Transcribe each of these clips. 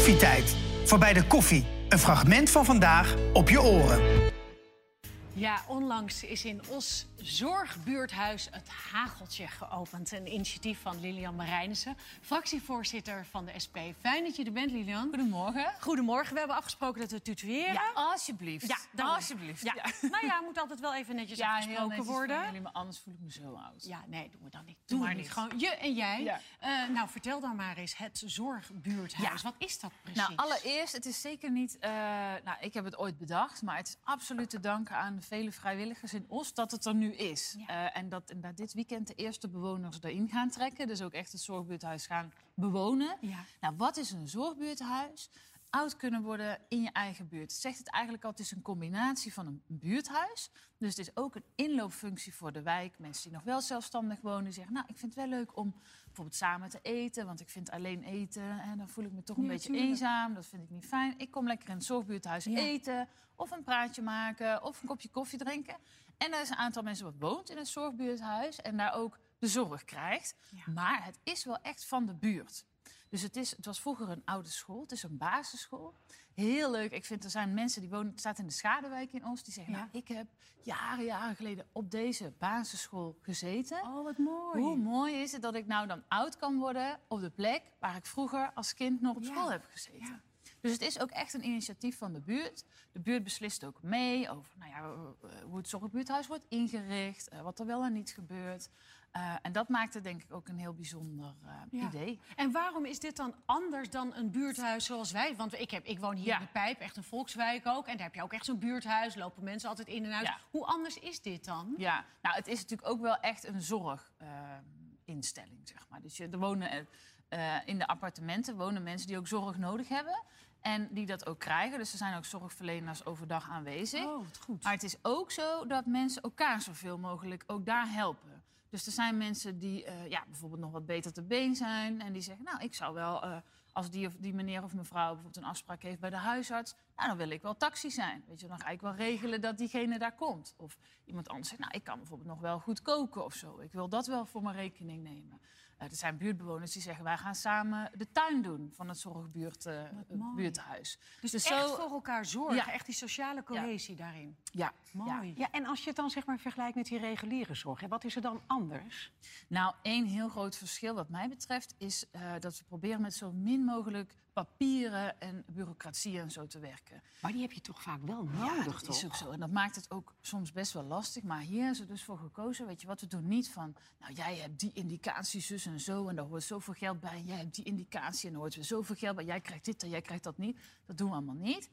Koffietijd. Voorbij de koffie. Een fragment van vandaag op je oren. Ja, onlangs is in Os Zorgbuurthuis het Hageltje geopend. Een initiatief van Lilian Marijnissen, fractievoorzitter van de SP. Fijn dat je er bent, Lilian. Goedemorgen. Goedemorgen. We hebben afgesproken dat we tutoyeren. Ja, alsjeblieft. Ja, daarom. alsjeblieft. Ja. Nou ja, moet altijd wel even netjes afgesproken worden. Jullie, maar anders voel ik me zo oud. Ja, nee, doen we dan niet. Doe maar niet. Gewoon je en jij. Ja. Eh, nou, vertel dan maar eens het Zorgbuurthuis. Wat is dat precies? Nou, allereerst, het is zeker niet... eh, nou, ik heb het ooit bedacht, maar het is absoluut te danken aan de vele vrijwilligers in Os dat het er nu is. Ja. Eh, en dat, en dat dit weekend de eerste bewoners erin gaan trekken. Dus ook echt het zorgbuurthuis gaan bewonen. Ja. Nou, wat is een zorgbuurthuis? Oud kunnen worden in je eigen buurt. Het zegt het eigenlijk al, het is een combinatie van een buurthuis. Dus het is ook een inloopfunctie voor de wijk. Mensen die nog wel zelfstandig wonen, die zeggen... nou, ik vind het wel leuk om bijvoorbeeld samen te eten... want ik vind alleen eten en dan voel ik me toch een beetje tuurlijk. eenzaam. Dat vind ik niet fijn. Ik kom lekker in het zorgbuurthuis Ja. eten... of een praatje maken, of een kopje koffie drinken. En er is een aantal mensen wat woont in het zorgbuurthuis... en daar ook de zorg krijgt. Ja. Maar het is wel echt van de buurt. Dus het, is, het was vroeger een oude school, het is een basisschool. Heel leuk. Ik vind er zijn mensen die wonen, het staat in de Schaduwijk in ons, die zeggen: Ja. nou, ik heb jaren, jaren geleden op deze basisschool gezeten. Oh, wat mooi. Hoe mooi is het dat ik nou dan oud kan worden op de plek waar ik vroeger als kind nog op Ja. school heb gezeten. Ja. Dus het is ook echt een initiatief van de buurt. De buurt beslist ook mee over nou ja, eh, hoe het zorgbuurthuis wordt ingericht, eh, wat er wel en niet gebeurt. Eh, en dat maakt het denk ik ook een heel bijzonder eh, Ja. idee. En waarom is dit dan anders dan een buurthuis zoals wij? Want ik, heb, ik woon hier Ja. in de Pijp, echt een volkswijk ook. En daar heb je ook echt zo'n buurthuis, lopen mensen altijd in en uit. Ja. Hoe anders is dit dan? Ja, nou, het is natuurlijk ook wel echt een zorginstelling, zeg maar. Dus je, er wonen eh, eh, in de appartementen wonen mensen die ook zorg nodig hebben. En die dat ook krijgen. Dus er zijn ook zorgverleners overdag aanwezig. Oh, wat goed. Maar het is ook zo dat mensen elkaar zoveel mogelijk ook daar helpen. Dus er zijn mensen die eh, ja, bijvoorbeeld nog wat beter te been zijn. En die zeggen, nou, ik zou wel, eh, als die, of die meneer of mevrouw bijvoorbeeld een afspraak heeft bij de huisarts... Nou, dan wil ik wel taxi zijn. Weet je, dan ga ik wel regelen dat diegene daar komt. Of iemand anders zegt, nou, ik kan bijvoorbeeld nog wel goed koken of zo. Ik wil dat wel voor mijn rekening nemen. Eh, er zijn buurtbewoners die zeggen, wij gaan samen de tuin doen van het zorgbuurthuis. Dus, Dus echt zo- voor elkaar zorgen, Ja. echt die sociale cohesie daarin. Ja, Mooi. ja. Ja, en als je het dan zeg maar vergelijkt met die reguliere zorg, hè, wat is er dan anders? Nou, één heel groot verschil wat mij betreft is eh, dat we proberen met zo min mogelijk papieren en bureaucratie en zo te werken. Maar die heb je toch vaak wel Ja, nodig, dat toch? is ook zo. En dat maakt het ook soms best wel lastig. Maar hier is er dus voor gekozen, weet je wat, we doen niet van... nou, jij hebt die indicatie, zus en zo, en daar hoort zoveel geld bij. En jij hebt die indicatie en daar hoort weer zoveel geld bij. Jij krijgt dit en jij krijgt dat niet. Dat doen we allemaal niet.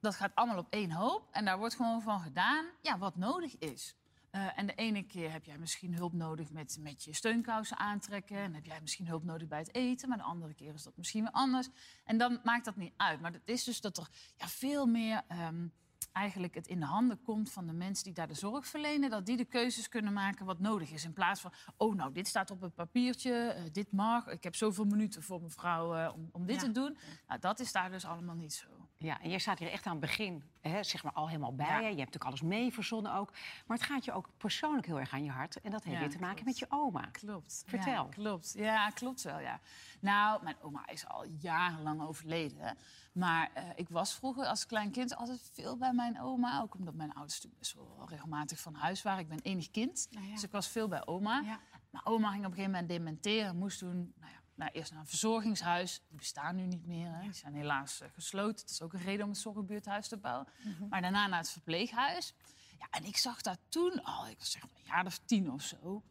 Dat gaat allemaal op één hoop. En daar wordt gewoon van gedaan ja, wat nodig is. Eh, en de ene keer heb jij misschien hulp nodig met, met je steunkousen aantrekken. En heb jij misschien hulp nodig bij het eten. Maar de andere keer is dat misschien weer anders. En dan maakt dat niet uit. Maar het is dus dat er ja, veel meer ehm, eigenlijk het in de handen komt van de mensen die daar de zorg verlenen. Dat die de keuzes kunnen maken wat nodig is. In plaats van, oh nou, dit staat op het papiertje, eh, dit mag. Ik heb zoveel minuten voor mevrouw eh, om, om dit Ja. te doen. Nou, dat is daar dus allemaal niet zo. Ja, en jij staat hier echt aan het begin, hè, zeg maar al helemaal bij Ja. je. Hebt natuurlijk alles mee verzonnen ook. Maar het gaat je ook persoonlijk heel erg aan je hart. En dat heeft Ja, weer te maken met je oma. Klopt. Vertel. Klopt. Ja, klopt wel, ja. Nou, mijn oma is al jarenlang overleden. Maar eh, ik was vroeger als klein kind altijd veel bij mijn oma. Ook omdat mijn ouders natuurlijk best wel regelmatig van huis waren. Ik ben enig kind, Nou ja. dus ik was veel bij oma. Ja. Maar oma ging op een gegeven moment dementeren. Moest toen nou ja, nou, eerst naar een verzorgingshuis. Die bestaan nu niet meer. Hè. Die zijn helaas eh, gesloten. Het is ook een reden om het zorgbuurthuis te bouwen. Mhm. Maar daarna naar het verpleeghuis. Ja, en ik zag daar toen al, ik was zeg maar een jaar of tien of zo...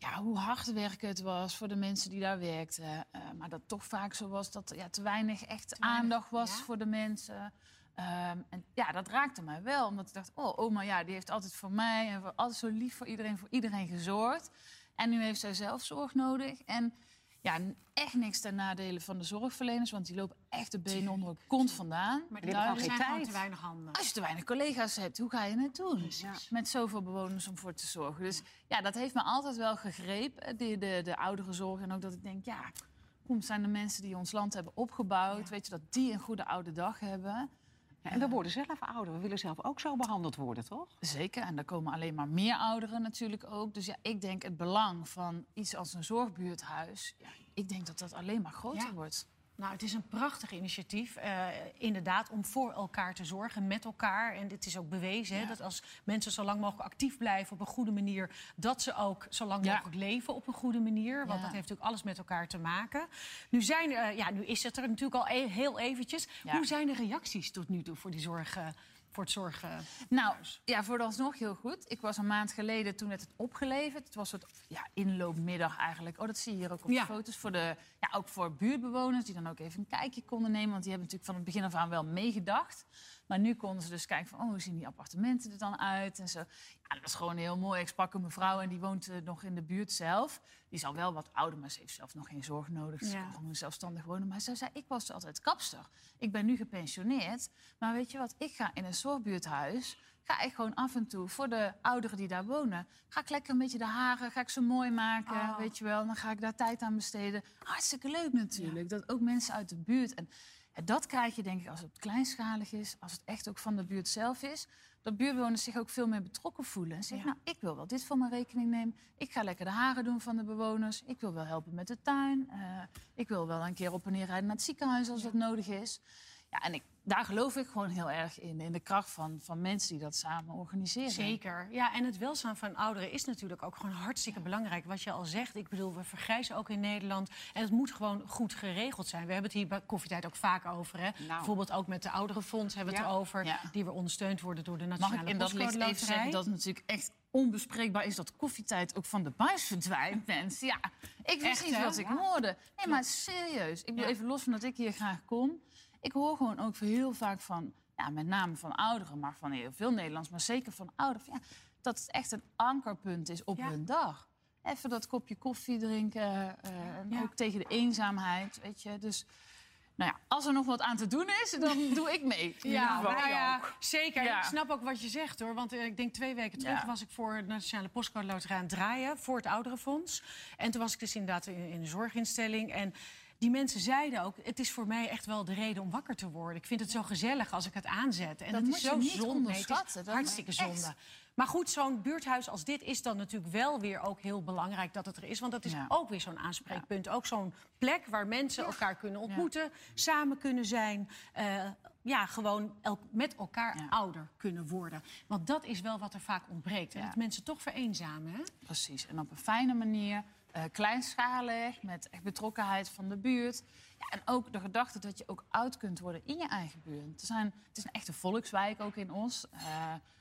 Ja, hoe hard werken het was voor de mensen die daar werkten. Eh, maar dat toch vaak zo was dat er ja, te weinig echt weinig, aandacht was ja? voor de mensen. Ehm, en ja, dat raakte mij wel. Omdat ik dacht, oh, oma, ja, die heeft altijd voor mij... en voor- altijd zo lief voor iedereen, voor iedereen gezorgd. En nu heeft zij zelf zorg nodig. En ja, echt niks ten nadele van de zorgverleners... want die lopen echt de benen onder hun kont vandaan. Maar er zijn geen gewoon tijd. te weinig handen. Als je te weinig collega's hebt, hoe ga je het doen? Ja. Met zoveel bewoners om voor te zorgen. Dus ja, dat heeft me altijd wel gegrepen, de, de, de oudere zorg. En ook dat ik denk, ja, kom, zijn de mensen die ons land hebben opgebouwd... weet je, dat die een goede oude dag hebben... Ja, en we worden zelf ouder. We willen zelf ook zo behandeld worden, toch? Zeker, en daar komen alleen maar meer ouderen natuurlijk ook. Dus ja, ik denk het belang van iets als een zorgbuurthuis... Ja, ik denk dat dat alleen maar groter Ja. wordt. Nou, het is een prachtig initiatief, eh, inderdaad, om voor elkaar te zorgen, met elkaar. En dit is ook bewezen, hè, dat als mensen zo lang mogelijk actief blijven op een goede manier, dat ze ook zo lang Ja. mogelijk leven op een goede manier. Want Ja. dat heeft natuurlijk alles met elkaar te maken. Nu, zijn, eh, ja, nu is het er natuurlijk al e- heel eventjes. Hoe zijn de reacties tot nu toe voor, die zorg, eh, voor het zorgen? Nou, ja, vooralsnog heel goed. Ik was een maand geleden, toen werd het opgeleverd. Het was het ja, inloopmiddag eigenlijk. Oh, dat zie je hier ook op Ja. de foto's. Voor de, ja, ook voor buurtbewoners die dan ook even een kijkje konden nemen. Want die hebben natuurlijk van het begin af aan wel meegedacht. Maar nu konden ze dus kijken van, oh, hoe zien die appartementen er dan uit? En zo. Ja, dat was gewoon heel mooi. Ik sprak een mevrouw en die woont eh, nog in de buurt zelf. Die is al wel wat ouder, maar ze heeft zelf nog geen zorg nodig. Ze Ja. kan gewoon zelfstandig wonen. Maar ze zei, ik was altijd kapster. Ik ben nu gepensioneerd. Maar weet je wat, ik ga in een zorgbuurthuis... ga ik gewoon af en toe, voor de ouderen die daar wonen... ga ik lekker een beetje de haren, ga ik ze mooi maken, Oh. weet je wel. Dan ga ik daar tijd aan besteden. Hartstikke leuk natuurlijk. Dat ook mensen uit de buurt... En, dat krijg je denk ik als het kleinschalig is, als het echt ook van de buurt zelf is. Dat buurtbewoners zich ook veel meer betrokken voelen. En zeggen, Ja. nou, ik wil wel dit voor mijn rekening nemen. Ik ga lekker de haren doen van de bewoners. Ik wil wel helpen met de tuin. Eh, ik wil wel een keer op en neer rijden naar het ziekenhuis als dat nodig is. Ja, en ik, daar geloof ik gewoon heel erg in. In de kracht van, van mensen die dat samen organiseren. Zeker. Ja, en het welzijn van ouderen is natuurlijk ook gewoon hartstikke belangrijk. Wat je al zegt, ik bedoel, we vergrijzen ook in Nederland. En het moet gewoon goed geregeld zijn. We hebben het hier bij Koffietijd ook vaak over. Hè? Bijvoorbeeld ook met de ouderenfonds hebben we het erover. Ja. Die weer ondersteund worden door de Mag Nationale ik in dat licht even zeggen dat het natuurlijk echt onbespreekbaar is dat koffietijd ook van de buis verdwijnt, mensen. Ja, ik wist Echt, niet hè? wat ik hoorde. Nee, maar serieus. Ik Ja. even los van dat ik hier graag kom. Ik hoor gewoon ook heel vaak van, ja, met name van ouderen, maar van heel veel Nederlands, maar zeker van ouderen, van, ja, dat het echt een ankerpunt is op Ja. hun dag. Even dat kopje koffie drinken, eh, en Ja. ook tegen de eenzaamheid, weet je. Dus, nou ja, als er nog wat aan te doen is, dan doe ik mee. Ja, nou ja, zeker. Ja. Ik snap ook wat je zegt hoor. Want eh, ik denk twee weken terug Ja. was ik voor de Nationale Postcode Loterij aan het draaien. Voor het Ouderenfonds. En toen was ik dus inderdaad in, in een zorginstelling. En die mensen zeiden ook, het is voor mij echt wel de reden om wakker te worden. Ik vind het zo gezellig als ik het aanzet. En Dat is zo zonde. Het is hartstikke zonde. echt. Maar goed, zo'n buurthuis als dit is dan natuurlijk wel weer ook heel belangrijk dat het er is. Want dat is Ja. ook weer zo'n aanspreekpunt. Ook zo'n plek waar mensen elkaar kunnen ontmoeten, samen kunnen zijn. eh, ja, gewoon el- met elkaar ouder kunnen worden. Want dat is wel wat er vaak ontbreekt. En dat mensen toch vereenzamen. Hè? Precies, en op een fijne manier, kleinschalig, met echt betrokkenheid van de buurt. En ook de gedachte dat je ook oud kunt worden in je eigen buurt. Er zijn, het is een echte volkswijk ook in ons. Eh,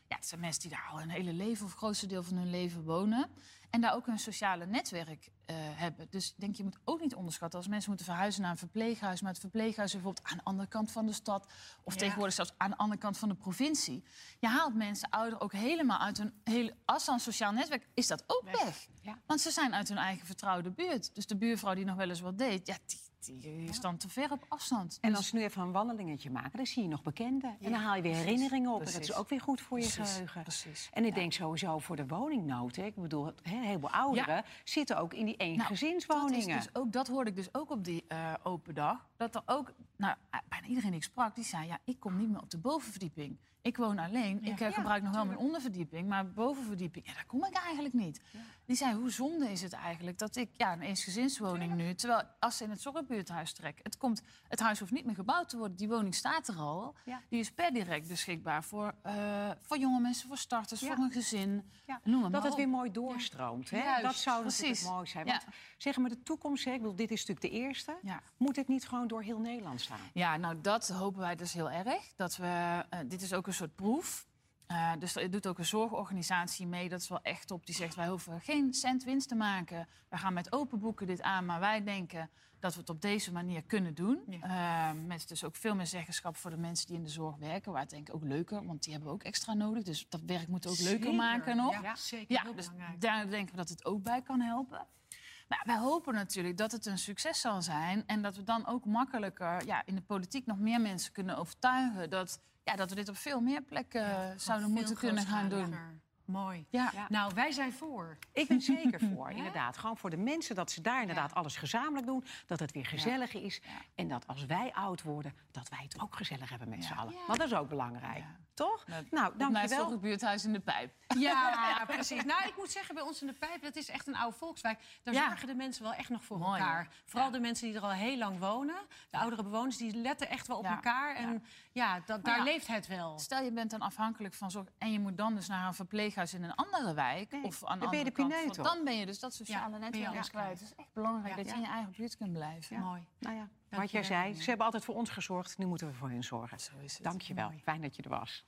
ja, het zijn mensen die daar al hun hele leven of het grootste deel van hun leven wonen. En daar ook een sociale netwerk eh, hebben. Dus ik denk, je moet ook niet onderschatten als mensen moeten verhuizen naar een verpleeghuis. Maar het verpleeghuis is bijvoorbeeld aan de andere kant van de stad. Of Ja. tegenwoordig zelfs aan de andere kant van de provincie. Je haalt mensen, ouderen, ook helemaal uit hun hele... Een sociaal netwerk, is dat ook weg. Ja. Want ze zijn uit hun eigen vertrouwde buurt. Dus de buurvrouw die nog wel eens wat deed, ja, die, die is dan te ver op afstand. En Dus- als we nu even een wandelingetje maken, dan zie je nog bekenden. En dan haal je weer herinneringen op. En dat is ook weer goed voor je geheugen. precies. En ik denk sowieso voor de woningnood. Hè. Ik bedoel, heel veel ouderen zitten ook in die Nou, eengezinswoningen. Dat, is dus ook, dat hoorde ik dus ook op die eh, open dag. Dat er ook, nou, bijna iedereen die ik sprak, die zei... ja, ik kom niet meer op de bovenverdieping. Ik woon alleen. Ik eh, gebruik nog wel mijn onderverdieping. Maar bovenverdieping, ja, daar kom ik eigenlijk niet. Die zei, hoe zonde is het eigenlijk dat ik... ja, een eensgezinswoning nu... terwijl als ze in het zorgbuurthuis trekken... Het, komt, het huis hoeft niet meer gebouwd te worden. Die woning staat er al. Die is per direct beschikbaar voor, eh, voor jonge mensen, voor starters, voor een gezin. Noem maar dat het weer mooi doorstroomt. Hè? Juist, dat zou natuurlijk precies. mooi zijn. Want zeg maar de toekomst, hè, ik bedoel, dit is natuurlijk de eerste. Moet het niet gewoon door heel Nederland staan? Ja, nou dat hopen wij dus heel erg. Dat we, eh, dit is ook een soort proef. Eh, dus er doet ook een zorgorganisatie mee. Dat is wel echt op. Die zegt wij hoeven geen cent winst te maken. We gaan met open boeken dit aan. Maar wij denken dat we het op deze manier kunnen doen. Eh, met dus ook veel meer zeggenschap voor de mensen die in de zorg werken. Waar het denk ik ook leuker. Want die hebben we ook extra nodig. Dus dat werk moeten we ook leuker maken nog. Ja, zeker. Ja, dus belangrijk. daar denken we dat het ook bij kan helpen. Maar wij hopen natuurlijk dat het een succes zal zijn. En dat we dan ook makkelijker ja, in de politiek nog meer mensen kunnen overtuigen. Dat, ja, dat we dit op veel meer plekken zouden Veel moeten kunnen gaan doen. Mooi. Ja. Ja. Nou, wij zijn voor. Ik ben zeker voor, inderdaad. Gewoon voor de mensen dat ze daar inderdaad alles gezamenlijk doen. Dat het weer gezellig is. En dat als wij oud worden, dat wij het ook gezellig hebben met z'n allen. Want dat is ook belangrijk. Toch? Met- Nou, Op mij dankjewel. het buurthuis in de pijp. Ja, precies. Nou, ik moet zeggen, bij ons in de Pijp, dat is echt een oude volkswijk. Daar Ja. zorgen de mensen wel echt nog voor Mooi, elkaar. hoor. Vooral de mensen die er al heel lang wonen. De oudere bewoners, die letten echt wel op Ja. elkaar. En ja, dat, daar ja. leeft het wel. Stel je bent dan afhankelijk van zorg en je moet dan dus naar een verpleeghuis in een andere wijk Nee, of aan dan ben je de de andere kant pineut, van-. Dan ben je dus dat sociale Ja, je netwerk alles kwijt. kwijt. Het is echt belangrijk Ja. dat je in je eigen buurt kunt blijven. Mooi. Nou ja, wat Dank je jij wel. zei, ze hebben altijd voor ons gezorgd. Nu moeten we voor hun zorgen. Zo is het. Dankjewel. Mooi. Fijn dat je er was.